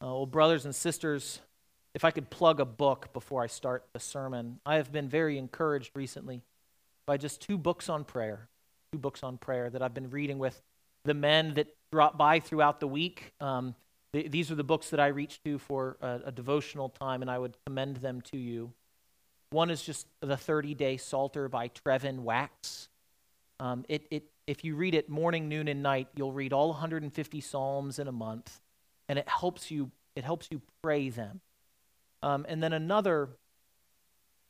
Uh, well, brothers and sisters, if I could plug a book before I start the sermon, I have been very encouraged recently by just two books on prayer. Two books on prayer that I've been reading with the men that drop by throughout the week. Um, th- these are the books that I reach to for a, a devotional time, and I would commend them to you. One is just the 30 Day Psalter by Trevin Wax. Um, it, it, if you read it morning, noon, and night, you'll read all 150 Psalms in a month and it helps you it helps you pray them. Um, and then another,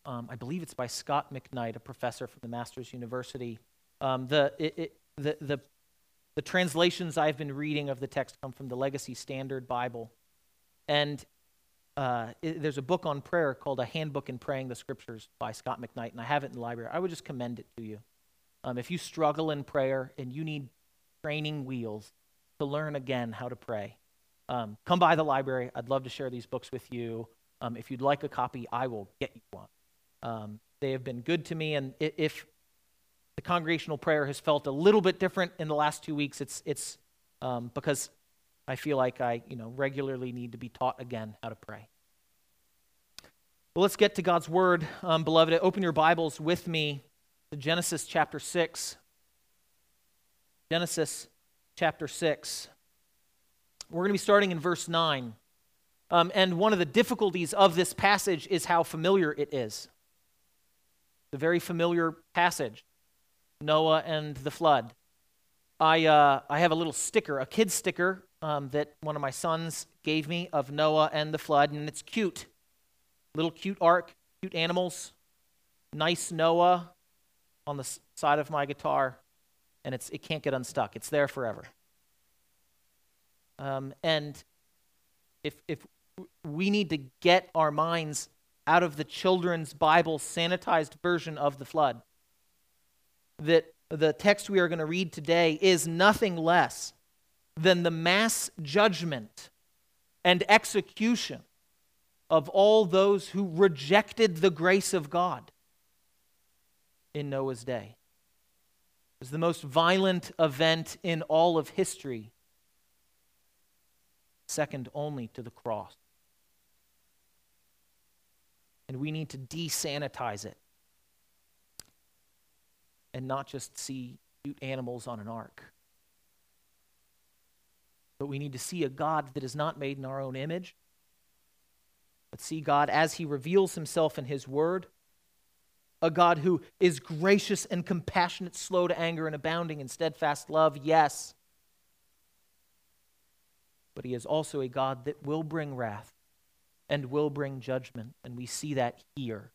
um, I believe it's by Scott McKnight, a professor from the Masters University. Um, the, it, it, the, the, the translations I've been reading of the text come from the Legacy Standard Bible. And uh, it, there's a book on prayer called A Handbook in Praying the Scriptures by Scott McKnight, and I have it in the library. I would just commend it to you. Um, if you struggle in prayer and you need training wheels to learn again how to pray, um, come by the library. I'd love to share these books with you. Um, if you'd like a copy, I will get you one. Um, they have been good to me, and if the congregational prayer has felt a little bit different in the last two weeks, it's it's um, because I feel like I you know regularly need to be taught again how to pray. Well, let's get to God's word, um, beloved. Open your Bibles with me to Genesis chapter six. Genesis chapter six. We're going to be starting in verse 9. Um, and one of the difficulties of this passage is how familiar it is. A very familiar passage Noah and the flood. I, uh, I have a little sticker, a kid sticker um, that one of my sons gave me of Noah and the flood, and it's cute. Little cute ark, cute animals, nice Noah on the side of my guitar, and it's, it can't get unstuck. It's there forever. Um, and if, if we need to get our minds out of the children's Bible sanitized version of the flood, that the text we are going to read today is nothing less than the mass judgment and execution of all those who rejected the grace of God in Noah's day. It was the most violent event in all of history second only to the cross. And we need to desanitize it and not just see cute animals on an ark. But we need to see a God that is not made in our own image, but see God as he reveals himself in his word. A God who is gracious and compassionate, slow to anger, and abounding in steadfast love, yes but he is also a God that will bring wrath and will bring judgment. And we see that here.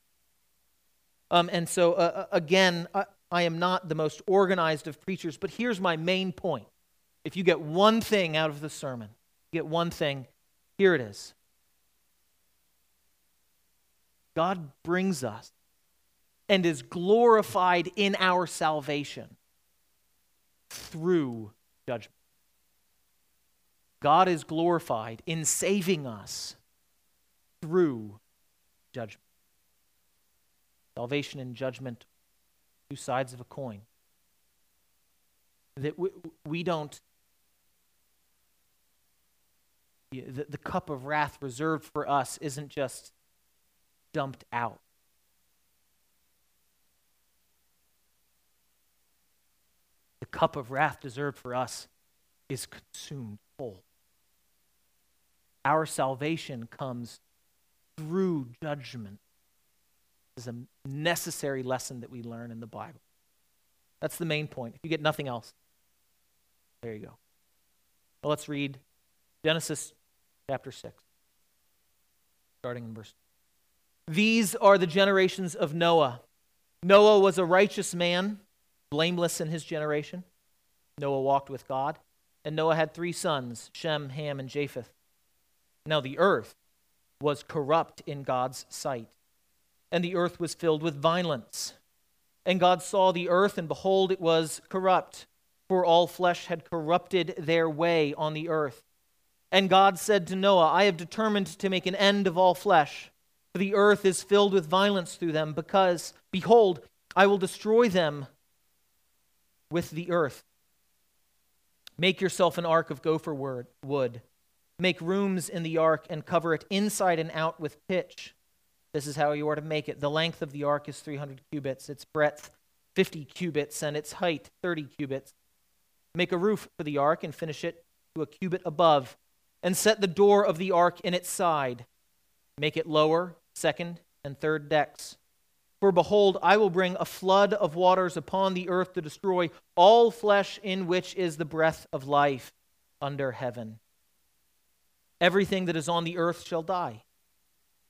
Um, and so, uh, uh, again, I, I am not the most organized of preachers, but here's my main point. If you get one thing out of the sermon, get one thing, here it is. God brings us and is glorified in our salvation through judgment. God is glorified in saving us through judgment. Salvation and judgment, two sides of a coin. That we, we don't, the, the cup of wrath reserved for us isn't just dumped out. The cup of wrath reserved for us is consumed full. Our salvation comes through judgment. Is a necessary lesson that we learn in the Bible. That's the main point. If you get nothing else, there you go. Well, let's read Genesis chapter 6, starting in verse. These are the generations of Noah. Noah was a righteous man, blameless in his generation. Noah walked with God. And Noah had three sons Shem, Ham, and Japheth. Now the earth was corrupt in God's sight, and the earth was filled with violence. And God saw the earth, and behold, it was corrupt, for all flesh had corrupted their way on the earth. And God said to Noah, I have determined to make an end of all flesh, for the earth is filled with violence through them, because, behold, I will destroy them with the earth. Make yourself an ark of gopher wood Make rooms in the ark and cover it inside and out with pitch. This is how you are to make it. The length of the ark is 300 cubits, its breadth 50 cubits, and its height 30 cubits. Make a roof for the ark and finish it to a cubit above, and set the door of the ark in its side. Make it lower, second, and third decks. For behold, I will bring a flood of waters upon the earth to destroy all flesh in which is the breath of life under heaven. Everything that is on the earth shall die,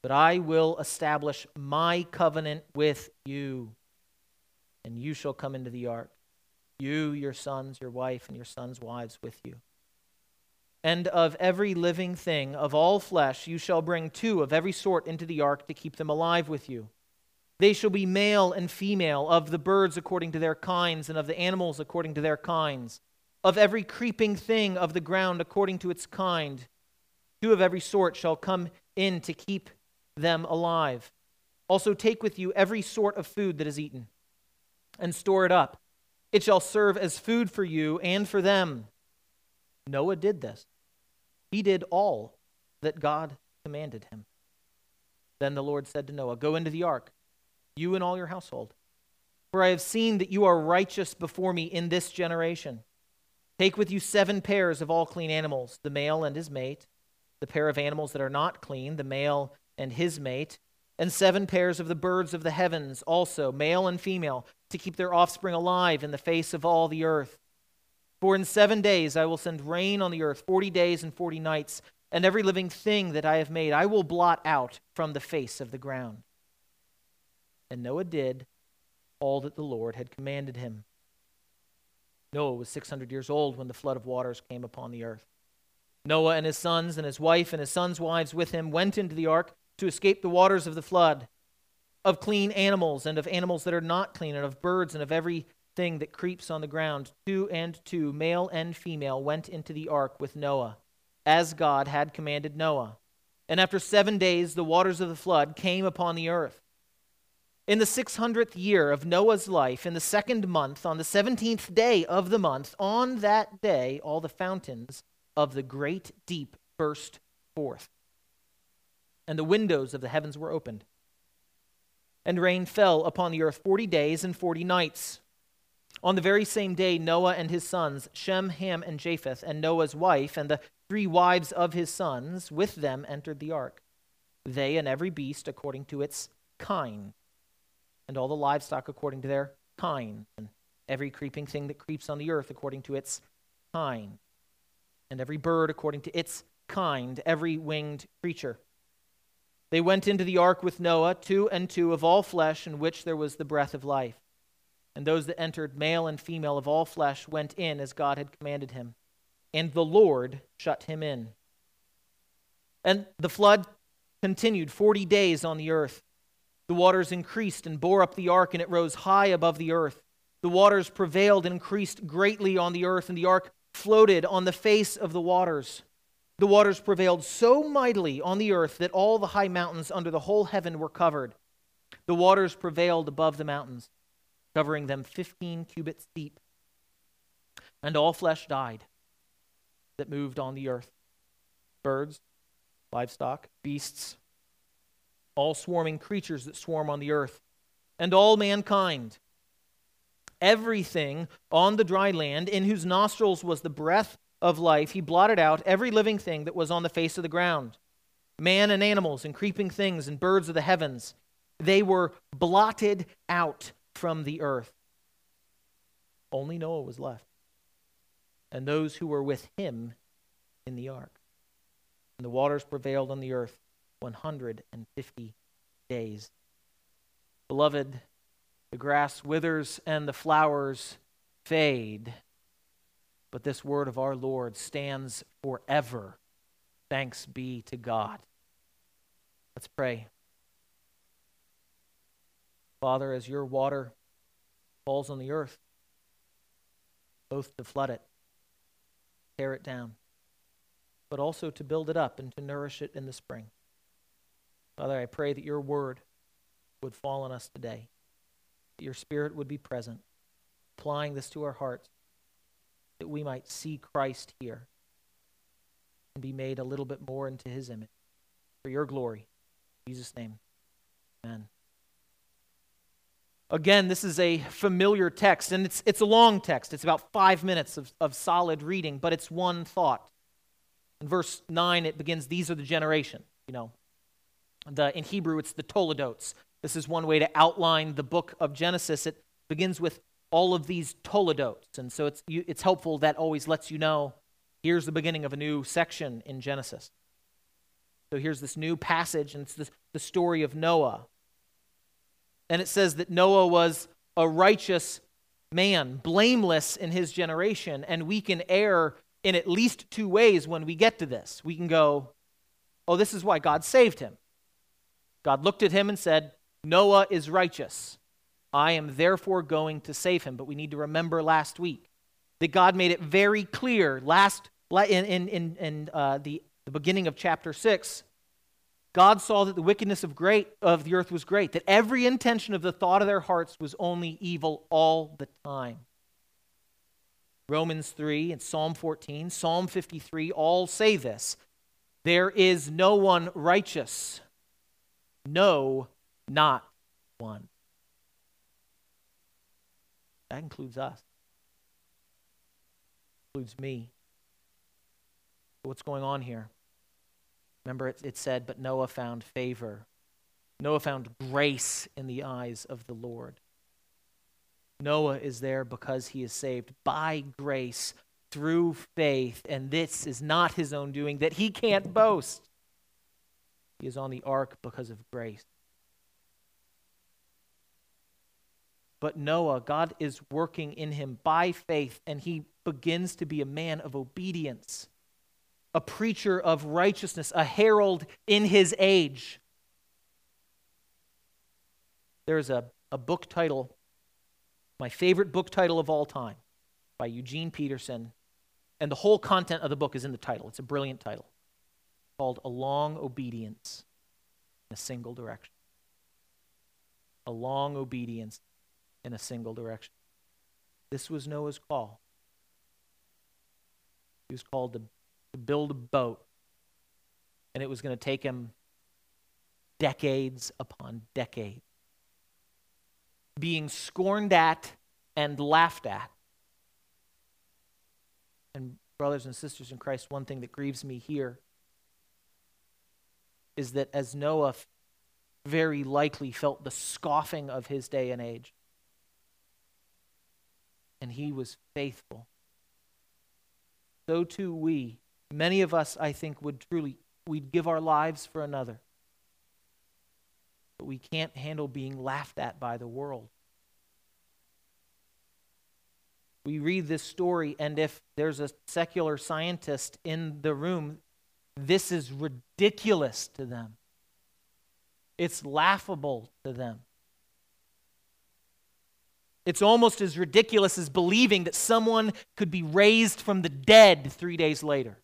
but I will establish my covenant with you, and you shall come into the ark, you, your sons, your wife, and your sons' wives with you. And of every living thing, of all flesh, you shall bring two of every sort into the ark to keep them alive with you. They shall be male and female, of the birds according to their kinds, and of the animals according to their kinds, of every creeping thing of the ground according to its kind. Two of every sort shall come in to keep them alive. Also, take with you every sort of food that is eaten, and store it up. It shall serve as food for you and for them. Noah did this. He did all that God commanded him. Then the Lord said to Noah, Go into the ark you and all your household. For I have seen that you are righteous before me in this generation. Take with you seven pairs of all clean animals, the male and his mate, the pair of animals that are not clean, the male and his mate, and seven pairs of the birds of the heavens, also, male and female, to keep their offspring alive in the face of all the earth. For in seven days I will send rain on the earth, forty days and forty nights, and every living thing that I have made I will blot out from the face of the ground. And Noah did all that the Lord had commanded him. Noah was 600 years old when the flood of waters came upon the earth. Noah and his sons and his wife and his sons' wives with him went into the ark to escape the waters of the flood, of clean animals and of animals that are not clean, and of birds and of every thing that creeps on the ground. Two and two, male and female, went into the ark with Noah, as God had commanded Noah. And after seven days, the waters of the flood came upon the earth. In the 600th year of Noah's life, in the second month, on the 17th day of the month, on that day, all the fountains of the great deep burst forth, and the windows of the heavens were opened. And rain fell upon the earth forty days and forty nights. On the very same day, Noah and his sons, Shem, Ham, and Japheth, and Noah's wife, and the three wives of his sons, with them entered the ark. They and every beast according to its kind and all the livestock according to their kind, and every creeping thing that creeps on the earth according to its kind, and every bird according to its kind, every winged creature. They went into the ark with Noah, two and two of all flesh, in which there was the breath of life. And those that entered, male and female of all flesh, went in as God had commanded him. And the Lord shut him in. And the flood continued 40 days on the earth. The waters increased and bore up the ark, and it rose high above the earth. The waters prevailed and increased greatly on the earth, and the ark floated on the face of the waters. The waters prevailed so mightily on the earth that all the high mountains under the whole heaven were covered. The waters prevailed above the mountains, covering them fifteen cubits deep. And all flesh died that moved on the earth birds, livestock, beasts, all swarming creatures that swarm on the earth, and all mankind. Everything on the dry land, in whose nostrils was the breath of life, he blotted out every living thing that was on the face of the ground man and animals, and creeping things, and birds of the heavens. They were blotted out from the earth. Only Noah was left, and those who were with him in the ark. And the waters prevailed on the earth 150 days. Beloved, the grass withers and the flowers fade, but this word of our Lord stands forever. Thanks be to God. Let's pray. Father, as your water falls on the earth, both to flood it, tear it down, but also to build it up and to nourish it in the spring. Father, I pray that your word would fall on us today, your spirit would be present, applying this to our hearts, that we might see Christ here, and be made a little bit more into his image for your glory. In Jesus' name, amen. Again, this is a familiar text, and it's, it's a long text. It's about five minutes of, of solid reading, but it's one thought. In verse 9, it begins, These are the generation. You know, the, in Hebrew, it's the Toledotes. This is one way to outline the book of Genesis. It begins with all of these Toledotes. And so it's, you, it's helpful that always lets you know here's the beginning of a new section in Genesis. So here's this new passage, and it's the, the story of Noah. And it says that Noah was a righteous man, blameless in his generation, and we can err in at least two ways when we get to this. We can go, oh, this is why God saved him. God looked at him and said, Noah is righteous. I am therefore going to save him. But we need to remember last week that God made it very clear last in, in, in, in uh, the, the beginning of chapter 6. God saw that the wickedness of great of the earth was great, that every intention of the thought of their hearts was only evil all the time. Romans 3 and Psalm 14, Psalm 53 all say this. There is no one righteous. No, not one. That includes us. Includes me. What's going on here? Remember, it, it said, But Noah found favor. Noah found grace in the eyes of the Lord. Noah is there because he is saved by grace through faith, and this is not his own doing, that he can't boast. He is on the ark because of grace. But Noah, God is working in him by faith, and he begins to be a man of obedience, a preacher of righteousness, a herald in his age. There's a, a book title, my favorite book title of all time, by Eugene Peterson, and the whole content of the book is in the title. It's a brilliant title called A Long Obedience in a Single Direction. A Long Obedience in a single direction. This was Noah's call. He was called to, to build a boat, and it was going to take him decades upon decades. Being scorned at and laughed at. And, brothers and sisters in Christ, one thing that grieves me here is that as Noah very likely felt the scoffing of his day and age, and he was faithful. So too we, many of us, I think, would truly, we'd give our lives for another. But we can't handle being laughed at by the world. We read this story, and if there's a secular scientist in the room, this is ridiculous to them. It's laughable to them. It's almost as ridiculous as believing that someone could be raised from the dead three days later.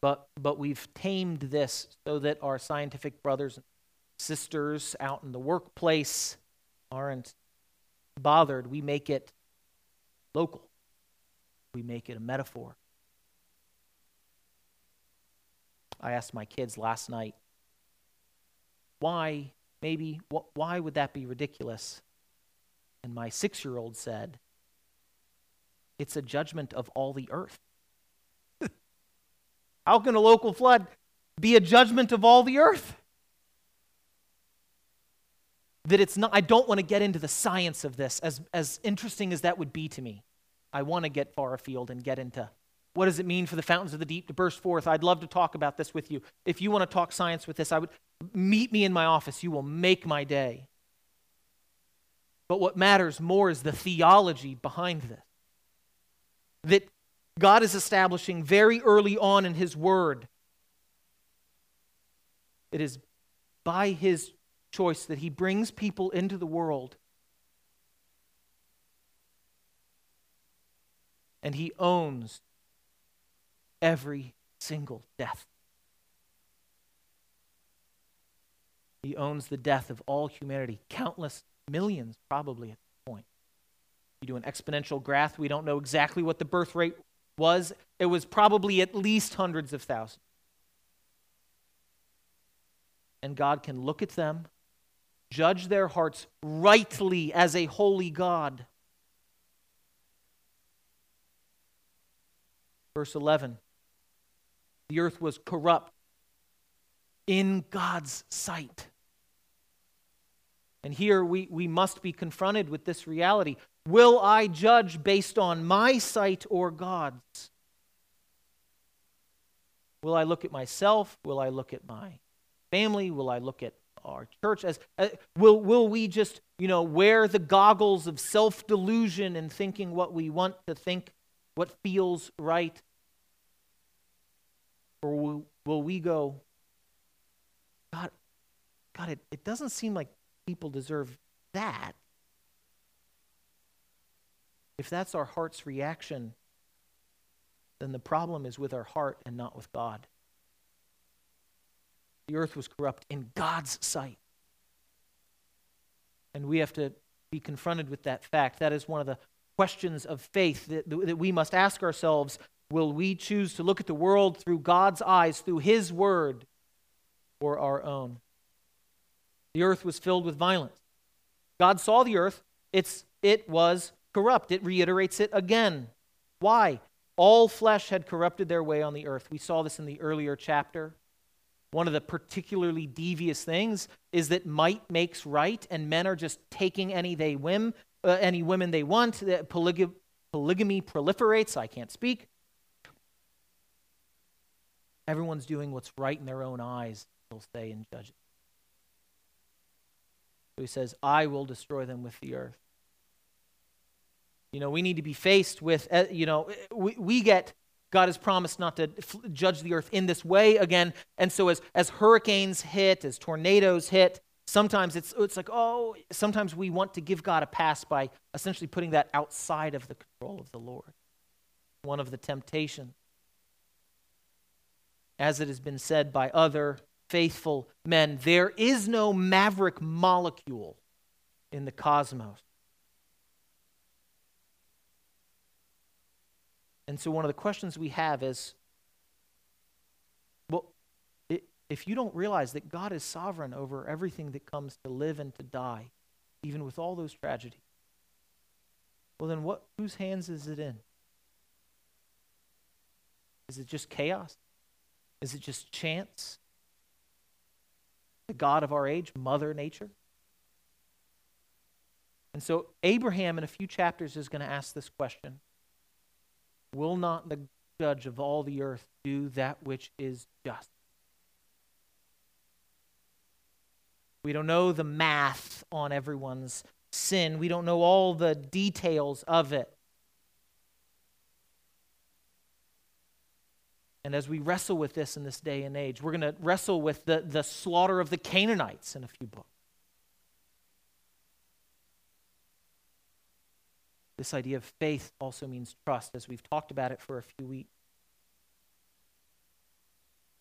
But, but we've tamed this so that our scientific brothers and sisters out in the workplace aren't bothered. We make it local, we make it a metaphor. I asked my kids last night, why maybe, why would that be ridiculous? And my six year old said, It's a judgment of all the earth. How can a local flood be a judgment of all the earth? That it's not, I don't want to get into the science of this, as, as interesting as that would be to me. I want to get far afield and get into what does it mean for the fountains of the deep to burst forth? I'd love to talk about this with you. If you want to talk science with this, I would meet me in my office. You will make my day. But what matters more is the theology behind this. That God is establishing very early on in His Word. It is by His choice that He brings people into the world. And He owns every single death. He owns the death of all humanity, countless millions probably at this point. You do an exponential graph. We don't know exactly what the birth rate was. It was probably at least hundreds of thousands. And God can look at them, judge their hearts rightly as a holy God. Verse 11 The earth was corrupt in God's sight. And here we, we must be confronted with this reality. Will I judge based on my sight or God's? Will I look at myself? Will I look at my family? Will I look at our church? As, uh, will, will we just, you know, wear the goggles of self delusion and thinking what we want to think, what feels right? Or will, will we go, God, God, it, it doesn't seem like people deserve that. If that's our heart's reaction, then the problem is with our heart and not with God. The earth was corrupt in God's sight. And we have to be confronted with that fact. That is one of the questions of faith that, that we must ask ourselves. Will we choose to look at the world through God's eyes, through His Word, or our own? The earth was filled with violence. God saw the earth, it's, it was corrupt. It reiterates it again. Why? All flesh had corrupted their way on the earth. We saw this in the earlier chapter. One of the particularly devious things is that might makes right, and men are just taking any they whim, uh, any women they want. Polyg- polygamy proliferates. I can't speak. Everyone's doing what's right in their own eyes, they'll say in Judges. So he says, I will destroy them with the earth. You know, we need to be faced with, uh, you know, we, we get God has promised not to judge the earth in this way again. And so as, as hurricanes hit, as tornadoes hit, sometimes it's, it's like, oh, sometimes we want to give God a pass by essentially putting that outside of the control of the Lord. One of the temptations. As it has been said by other faithful men, there is no maverick molecule in the cosmos. And so, one of the questions we have is well, if you don't realize that God is sovereign over everything that comes to live and to die, even with all those tragedies, well, then what, whose hands is it in? Is it just chaos? Is it just chance? The God of our age, Mother Nature? And so, Abraham, in a few chapters, is going to ask this question Will not the judge of all the earth do that which is just? We don't know the math on everyone's sin. We don't know all the details of it. And as we wrestle with this in this day and age, we're going to wrestle with the, the slaughter of the Canaanites in a few books. This idea of faith also means trust, as we've talked about it for a few weeks.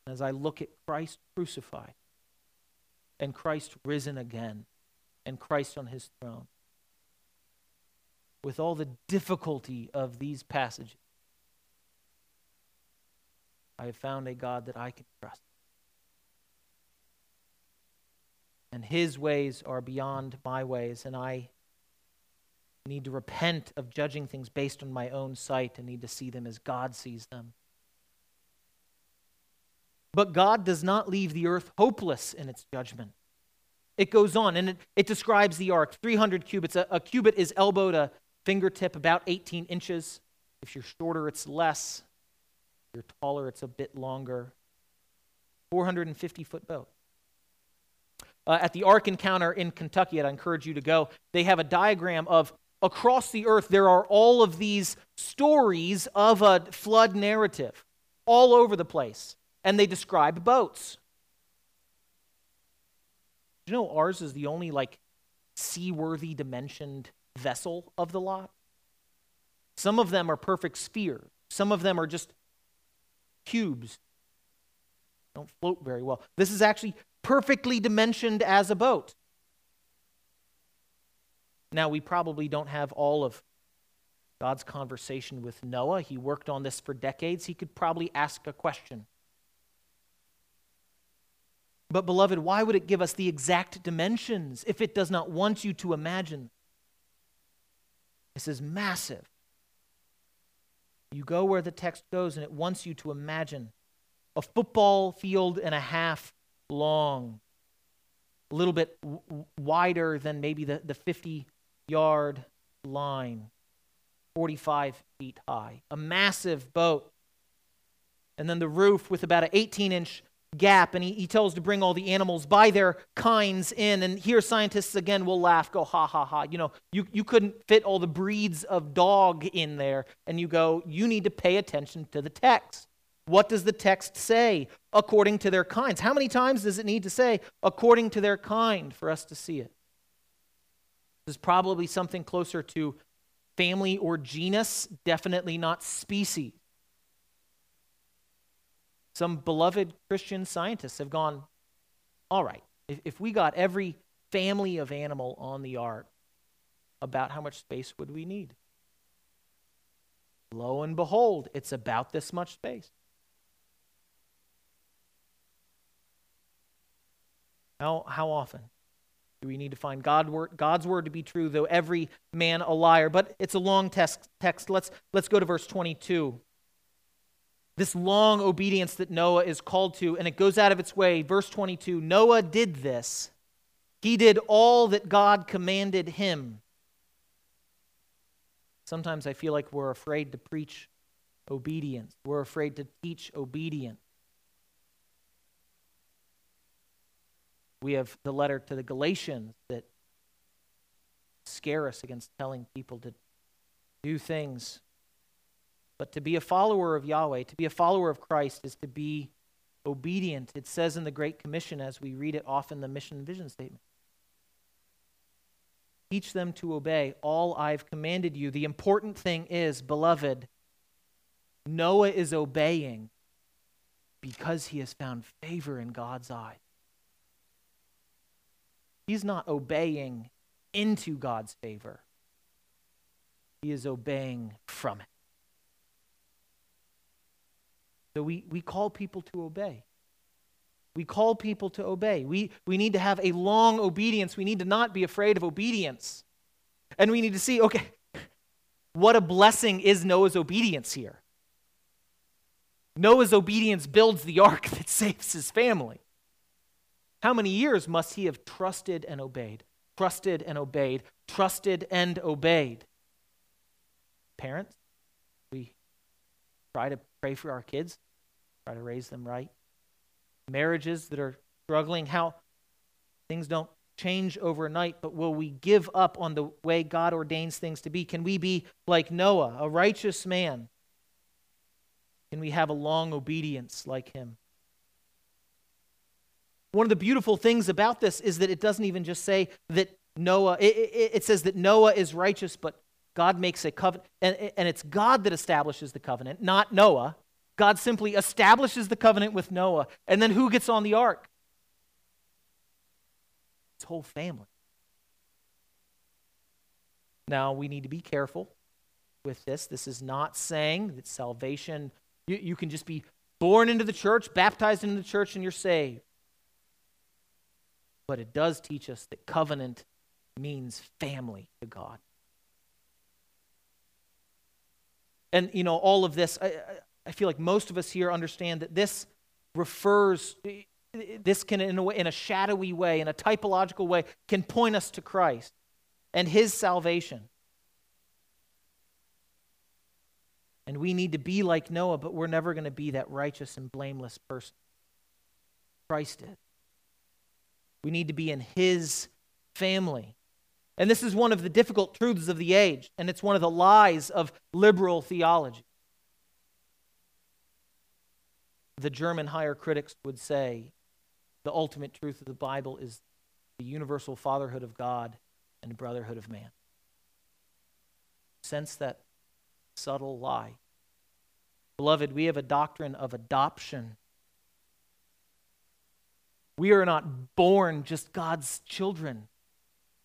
As I look at Christ crucified and Christ risen again and Christ on his throne, with all the difficulty of these passages, I have found a God that I can trust. And his ways are beyond my ways, and I need to repent of judging things based on my own sight and need to see them as God sees them. But God does not leave the earth hopeless in its judgment. It goes on and it, it describes the ark 300 cubits. A, a cubit is elbow to fingertip, about 18 inches. If you're shorter, it's less. You're taller, it's a bit longer. 450 foot boat. Uh, at the Ark Encounter in Kentucky, I'd encourage you to go. They have a diagram of across the earth, there are all of these stories of a flood narrative all over the place, and they describe boats. Do you know ours is the only like seaworthy dimensioned vessel of the lot? Some of them are perfect spheres. Some of them are just cubes. Don't float very well. This is actually perfectly dimensioned as a boat. Now, we probably don't have all of God's conversation with Noah. He worked on this for decades. He could probably ask a question. But, beloved, why would it give us the exact dimensions if it does not want you to imagine? This is massive. You go where the text goes, and it wants you to imagine a football field and a half long, a little bit w- wider than maybe the, the 50 yard line, 45 feet high, a massive boat. And then the roof with about an 18 inch gap, and he, he tells to bring all the animals by their kinds in. And here, scientists again will laugh, go, ha, ha, ha. You know, you, you couldn't fit all the breeds of dog in there. And you go, you need to pay attention to the text. What does the text say? According to their kinds. How many times does it need to say, according to their kind, for us to see it? This is probably something closer to family or genus, definitely not species. Some beloved Christian scientists have gone, all right, if, if we got every family of animal on the ark, about how much space would we need? Lo and behold, it's about this much space. How, how often do we need to find God word, God's word to be true, though every man a liar? But it's a long text. text. Let's, let's go to verse 22. This long obedience that Noah is called to, and it goes out of its way. Verse 22 Noah did this. He did all that God commanded him. Sometimes I feel like we're afraid to preach obedience, we're afraid to teach obedience. We have the letter to the Galatians that scare us against telling people to do things. But to be a follower of Yahweh, to be a follower of Christ, is to be obedient. It says in the Great Commission, as we read it often, the mission and vision statement. Teach them to obey all I've commanded you. The important thing is, beloved, Noah is obeying because he has found favor in God's eyes. He's not obeying into God's favor, he is obeying from it. So we, we call people to obey. We call people to obey. We, we need to have a long obedience. We need to not be afraid of obedience. And we need to see okay, what a blessing is Noah's obedience here. Noah's obedience builds the ark that saves his family. How many years must he have trusted and obeyed? Trusted and obeyed, trusted and obeyed. Parents, we try to pray for our kids, try to raise them right. Marriages that are struggling, how things don't change overnight, but will we give up on the way God ordains things to be? Can we be like Noah, a righteous man? Can we have a long obedience like him? One of the beautiful things about this is that it doesn't even just say that Noah, it, it, it says that Noah is righteous, but God makes a covenant, and, and it's God that establishes the covenant, not Noah. God simply establishes the covenant with Noah, and then who gets on the ark? His whole family. Now, we need to be careful with this. This is not saying that salvation, you, you can just be born into the church, baptized into the church, and you're saved. But it does teach us that covenant means family to God. And, you know, all of this, I feel like most of us here understand that this refers, this can, in a, way, in a shadowy way, in a typological way, can point us to Christ and his salvation. And we need to be like Noah, but we're never going to be that righteous and blameless person. Christ did. We need to be in His family. And this is one of the difficult truths of the age, and it's one of the lies of liberal theology. The German higher critics would say the ultimate truth of the Bible is the universal fatherhood of God and brotherhood of man. Sense that subtle lie. Beloved, we have a doctrine of adoption we are not born just God's children.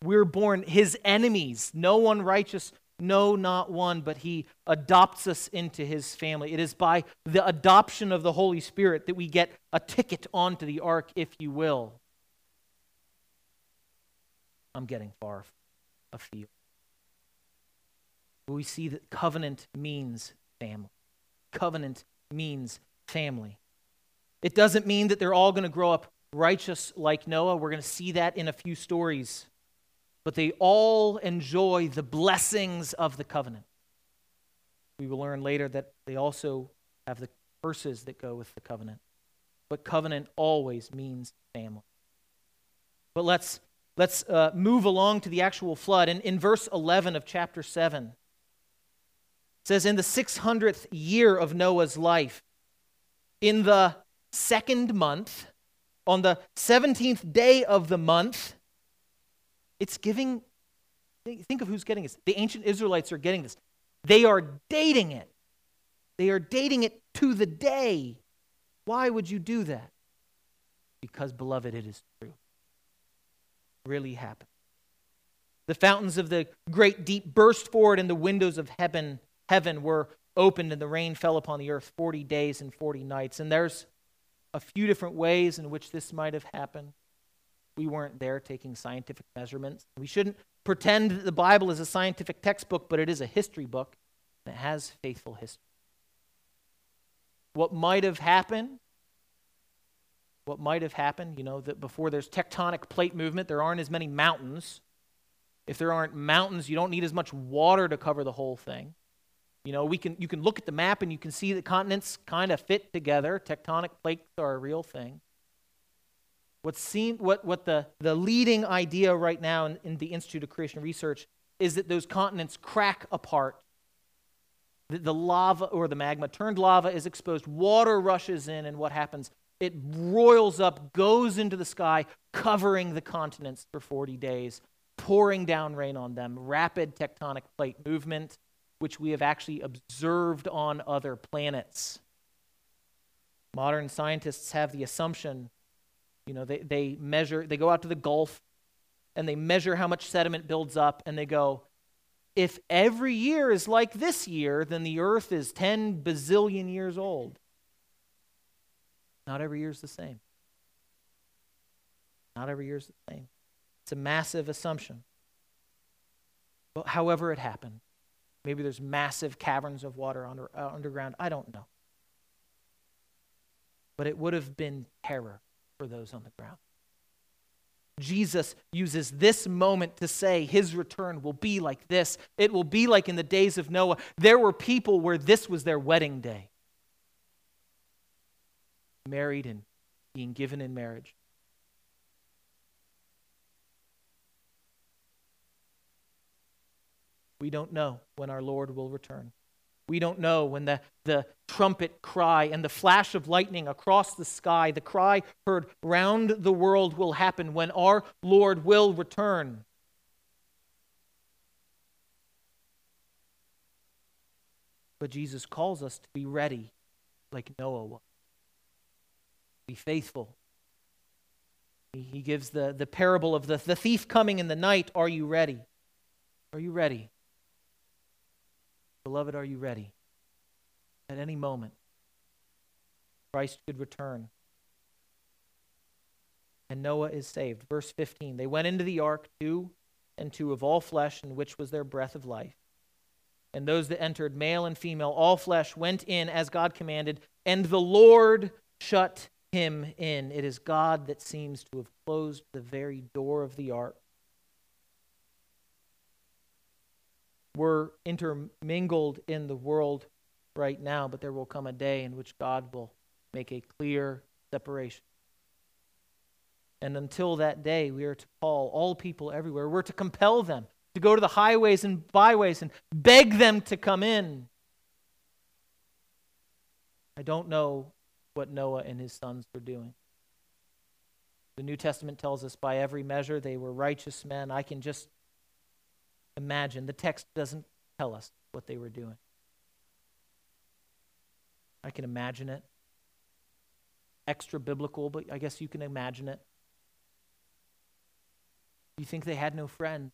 We're born his enemies. No one righteous No, not one, but he adopts us into his family. It is by the adoption of the Holy Spirit that we get a ticket onto the ark, if you will. I'm getting far afield. We see that covenant means family. Covenant means family. It doesn't mean that they're all going to grow up righteous like Noah. We're going to see that in a few stories. But they all enjoy the blessings of the covenant. We will learn later that they also have the curses that go with the covenant. But covenant always means family. But let's let's uh, move along to the actual flood. In, in verse 11 of chapter 7, it says, In the 600th year of Noah's life, in the second month, on the 17th day of the month, it's giving, think of who's getting this. The ancient Israelites are getting this. They are dating it. They are dating it to the day. Why would you do that? Because, beloved, it is true. really happened. The fountains of the great deep burst forward, and the windows of heaven, heaven were opened, and the rain fell upon the earth 40 days and 40 nights. And there's a few different ways in which this might have happened. We weren't there taking scientific measurements. We shouldn't pretend that the Bible is a scientific textbook, but it is a history book that has faithful history. What might have happened? What might have happened, you know, that before there's tectonic plate movement, there aren't as many mountains. If there aren't mountains, you don't need as much water to cover the whole thing. You know, we can, you can look at the map and you can see the continents kind of fit together. Tectonic plates are a real thing. What, seem, what, what the, the leading idea right now in, in the Institute of Creation Research is that those continents crack apart. The, the lava or the magma, turned lava, is exposed. Water rushes in, and what happens? It roils up, goes into the sky, covering the continents for 40 days, pouring down rain on them. Rapid tectonic plate movement which we have actually observed on other planets. Modern scientists have the assumption, you know, they, they measure, they go out to the Gulf and they measure how much sediment builds up and they go, if every year is like this year, then the earth is 10 bazillion years old. Not every year is the same. Not every year is the same. It's a massive assumption. But however it happened, Maybe there's massive caverns of water under, uh, underground. I don't know. But it would have been terror for those on the ground. Jesus uses this moment to say his return will be like this. It will be like in the days of Noah. There were people where this was their wedding day. Married and being given in marriage. We don't know when our Lord will return. We don't know when the, the trumpet cry and the flash of lightning across the sky, the cry heard round the world will happen when our Lord will return. But Jesus calls us to be ready like Noah was. Be faithful. He gives the, the parable of the, the thief coming in the night. Are you ready? Are you ready? Beloved, are you ready? At any moment, Christ could return. And Noah is saved. Verse 15 They went into the ark, two and two of all flesh, in which was their breath of life. And those that entered, male and female, all flesh, went in as God commanded, and the Lord shut him in. It is God that seems to have closed the very door of the ark We're intermingled in the world right now, but there will come a day in which God will make a clear separation. And until that day, we are to call all people everywhere. We're to compel them to go to the highways and byways and beg them to come in. I don't know what Noah and his sons were doing. The New Testament tells us by every measure they were righteous men. I can just imagine. The text doesn't tell us what they were doing. I can imagine it. Extra biblical, but I guess you can imagine it. You think they had no friend?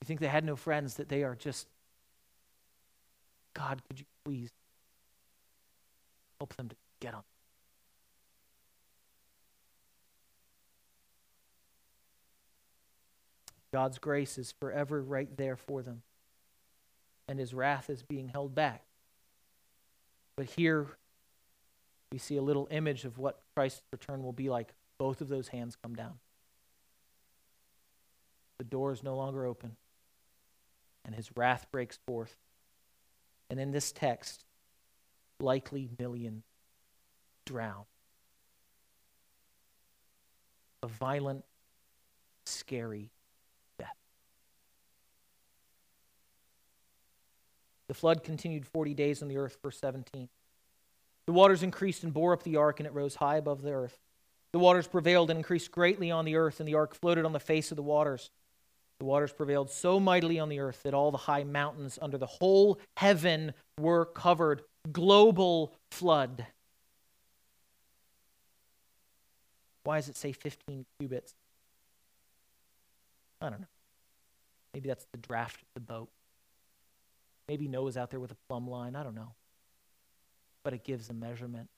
You think they had no friends, that they are just, God, could you please help them to get on? God's grace is forever right there for them, and his wrath is being held back. But here we see a little image of what Christ's return will be like. Both of those hands come down. The door is no longer open, and his wrath breaks forth. And in this text, likely million drown. A violent, scary death. The flood continued 40 days on the earth, verse 17. The waters increased and bore up the ark, and it rose high above the earth. The waters prevailed and increased greatly on the earth, and the ark floated on the face of the waters. The waters prevailed so mightily on the earth that all the high mountains under the whole heaven were covered. Global flood. Why does it say 15 cubits? I don't know. Maybe that's the draft of the boat. Maybe Noah's out there with a plumb line. I don't know but it gives a measurement.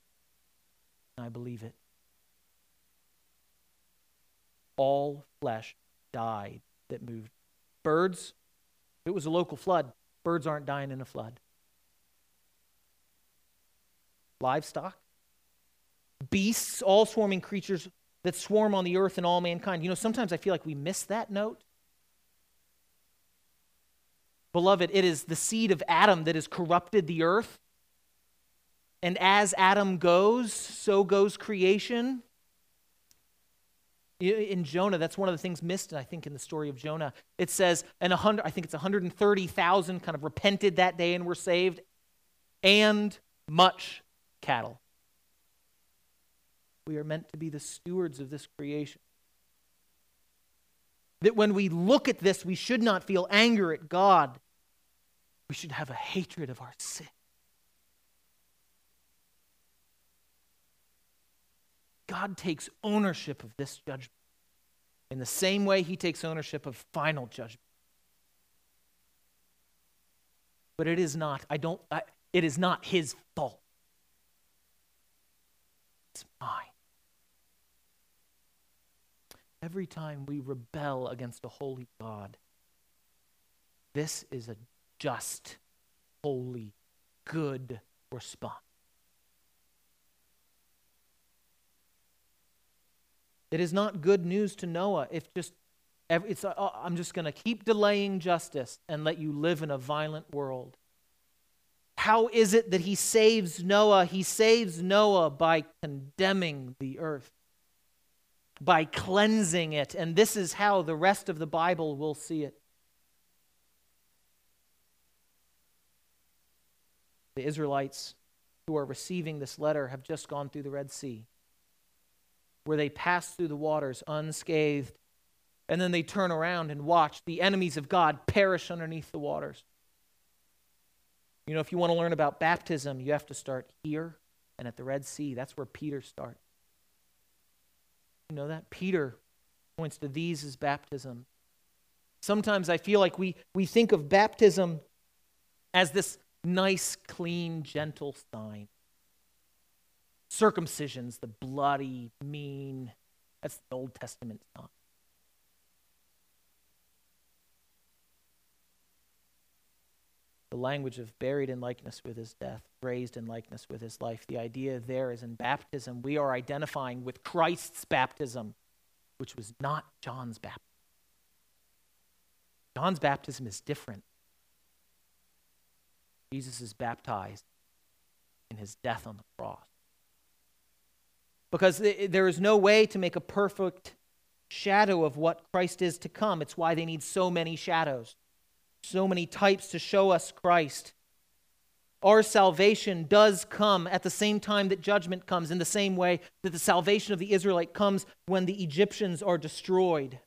And I believe it. All flesh died that moved. Birds, it was a local flood, birds aren't dying in a flood. Livestock, beasts, all swarming creatures that swarm on the earth and all mankind. You know, sometimes I feel like we miss that note. Beloved, it is the seed of Adam that has corrupted the earth. And as Adam goes, so goes creation. In Jonah, that's one of the things missed, I think, in the story of Jonah. It says, and 100, I think it's 130,000 kind of repented that day and were saved, and much cattle. We are meant to be the stewards of this creation. That when we look at this, we should not feel anger at God. We should have a hatred of our sin. God takes ownership of this judgment in the same way he takes ownership of final judgment. But it is not, I don't, I, it is not his fault. It's mine. Every time we rebel against a holy God, this is a just, holy, good response. It is not good news to Noah if just it's uh, I'm just going to keep delaying justice and let you live in a violent world. How is it that he saves Noah? He saves Noah by condemning the earth, by cleansing it. And this is how the rest of the Bible will see it. The Israelites who are receiving this letter have just gone through the Red Sea where they pass through the waters unscathed. And then they turn around and watch the enemies of God perish underneath the waters. You know, if you want to learn about baptism, you have to start here and at the Red Sea. That's where Peter starts. You know that? Peter points to these as baptism. Sometimes I feel like we, we think of baptism as this nice, clean, gentle sign circumcision's the bloody, mean. That's the Old Testament sign. The language of buried in likeness with his death, raised in likeness with his life. The idea there is in baptism, we are identifying with Christ's baptism, which was not John's baptism. John's baptism is different. Jesus is baptized in his death on the cross because there is no way to make a perfect shadow of what Christ is to come. It's why they need so many shadows, so many types to show us Christ. Our salvation does come at the same time that judgment comes, in the same way that the salvation of the Israelite comes when the Egyptians are destroyed.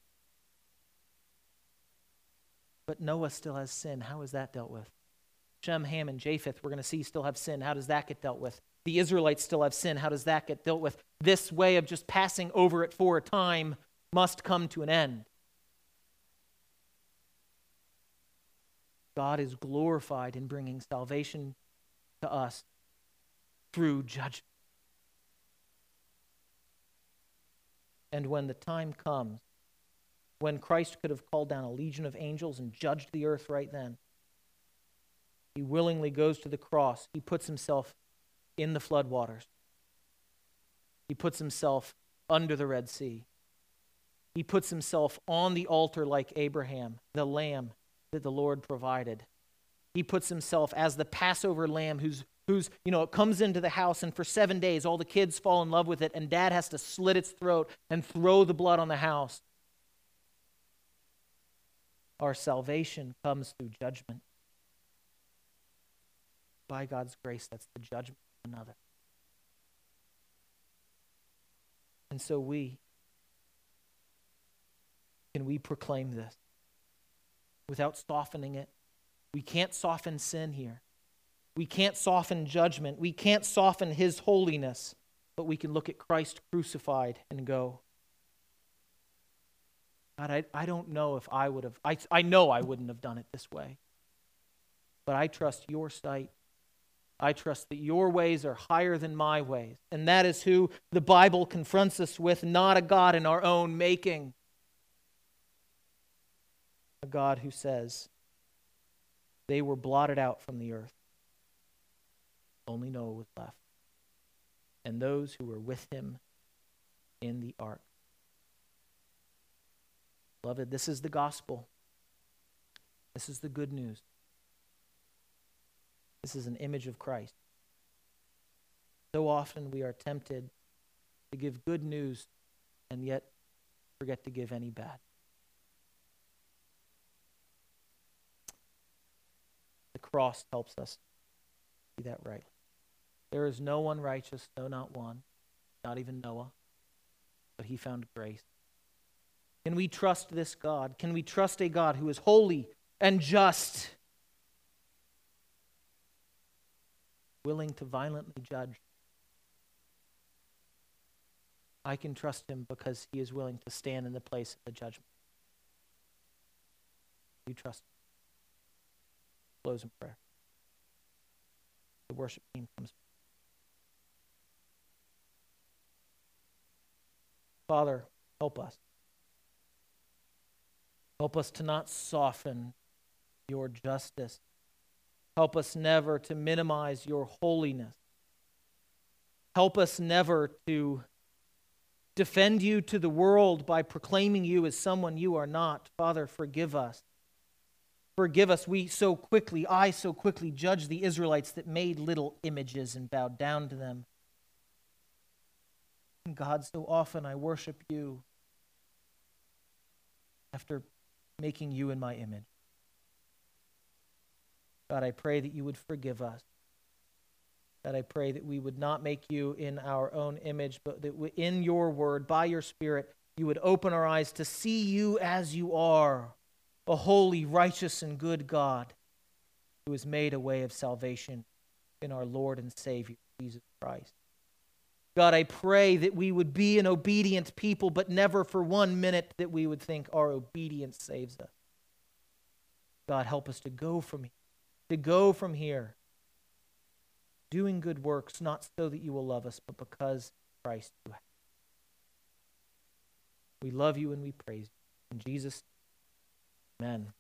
But Noah still has sin. How is that dealt with? Shem, Ham, and Japheth, we're going to see, still have sin. How does that get dealt with? The Israelites still have sin. How does that get dealt with? This way of just passing over it for a time must come to an end. God is glorified in bringing salvation to us through judgment. And when the time comes, when Christ could have called down a legion of angels and judged the earth right then, he willingly goes to the cross. He puts himself in the floodwaters. He puts himself under the Red Sea. He puts himself on the altar like Abraham, the lamb that the Lord provided. He puts himself as the Passover lamb who's who's, you know, it comes into the house and for 7 days all the kids fall in love with it and dad has to slit its throat and throw the blood on the house. Our salvation comes through judgment. By God's grace, that's the judgment of another. And so we can we proclaim this without softening it. We can't soften sin here. We can't soften judgment. We can't soften his holiness, but we can look at Christ crucified and go, God, I, I don't know if I would have, I, I know I wouldn't have done it this way. But I trust your sight. I trust that your ways are higher than my ways. And that is who the Bible confronts us with, not a God in our own making a God who says, They were blotted out from the earth. Only Noah was left, and those who were with him in the ark. Beloved, this is the gospel. This is the good news. This is an image of Christ. So often we are tempted to give good news and yet forget to give any bad. The cross helps us see that right. There is no one righteous, no, not one, not even Noah, but he found grace. Can we trust this God? Can we trust a God who is holy and just, willing to violently judge? I can trust him because he is willing to stand in the place of the judgment. You trust him close in prayer. The worship team comes. Father, help us. Help us to not soften your justice. Help us never to minimize your holiness. Help us never to defend you to the world by proclaiming you as someone you are not. Father, forgive us. Forgive us, we so quickly, I so quickly judge the Israelites that made little images and bowed down to them. And God, so often I worship you after making you in my image. God, I pray that you would forgive us. God, I pray that we would not make you in our own image, but that in your word, by your Spirit, you would open our eyes to see you as you are a holy, righteous, and good God who has made a way of salvation in our Lord and Savior, Jesus Christ. God, I pray that we would be an obedient people, but never for one minute that we would think our obedience saves us. God, help us to go from here, to go from here, doing good works, not so that you will love us, but because Christ you have. We love you and we praise you. In Jesus' Amen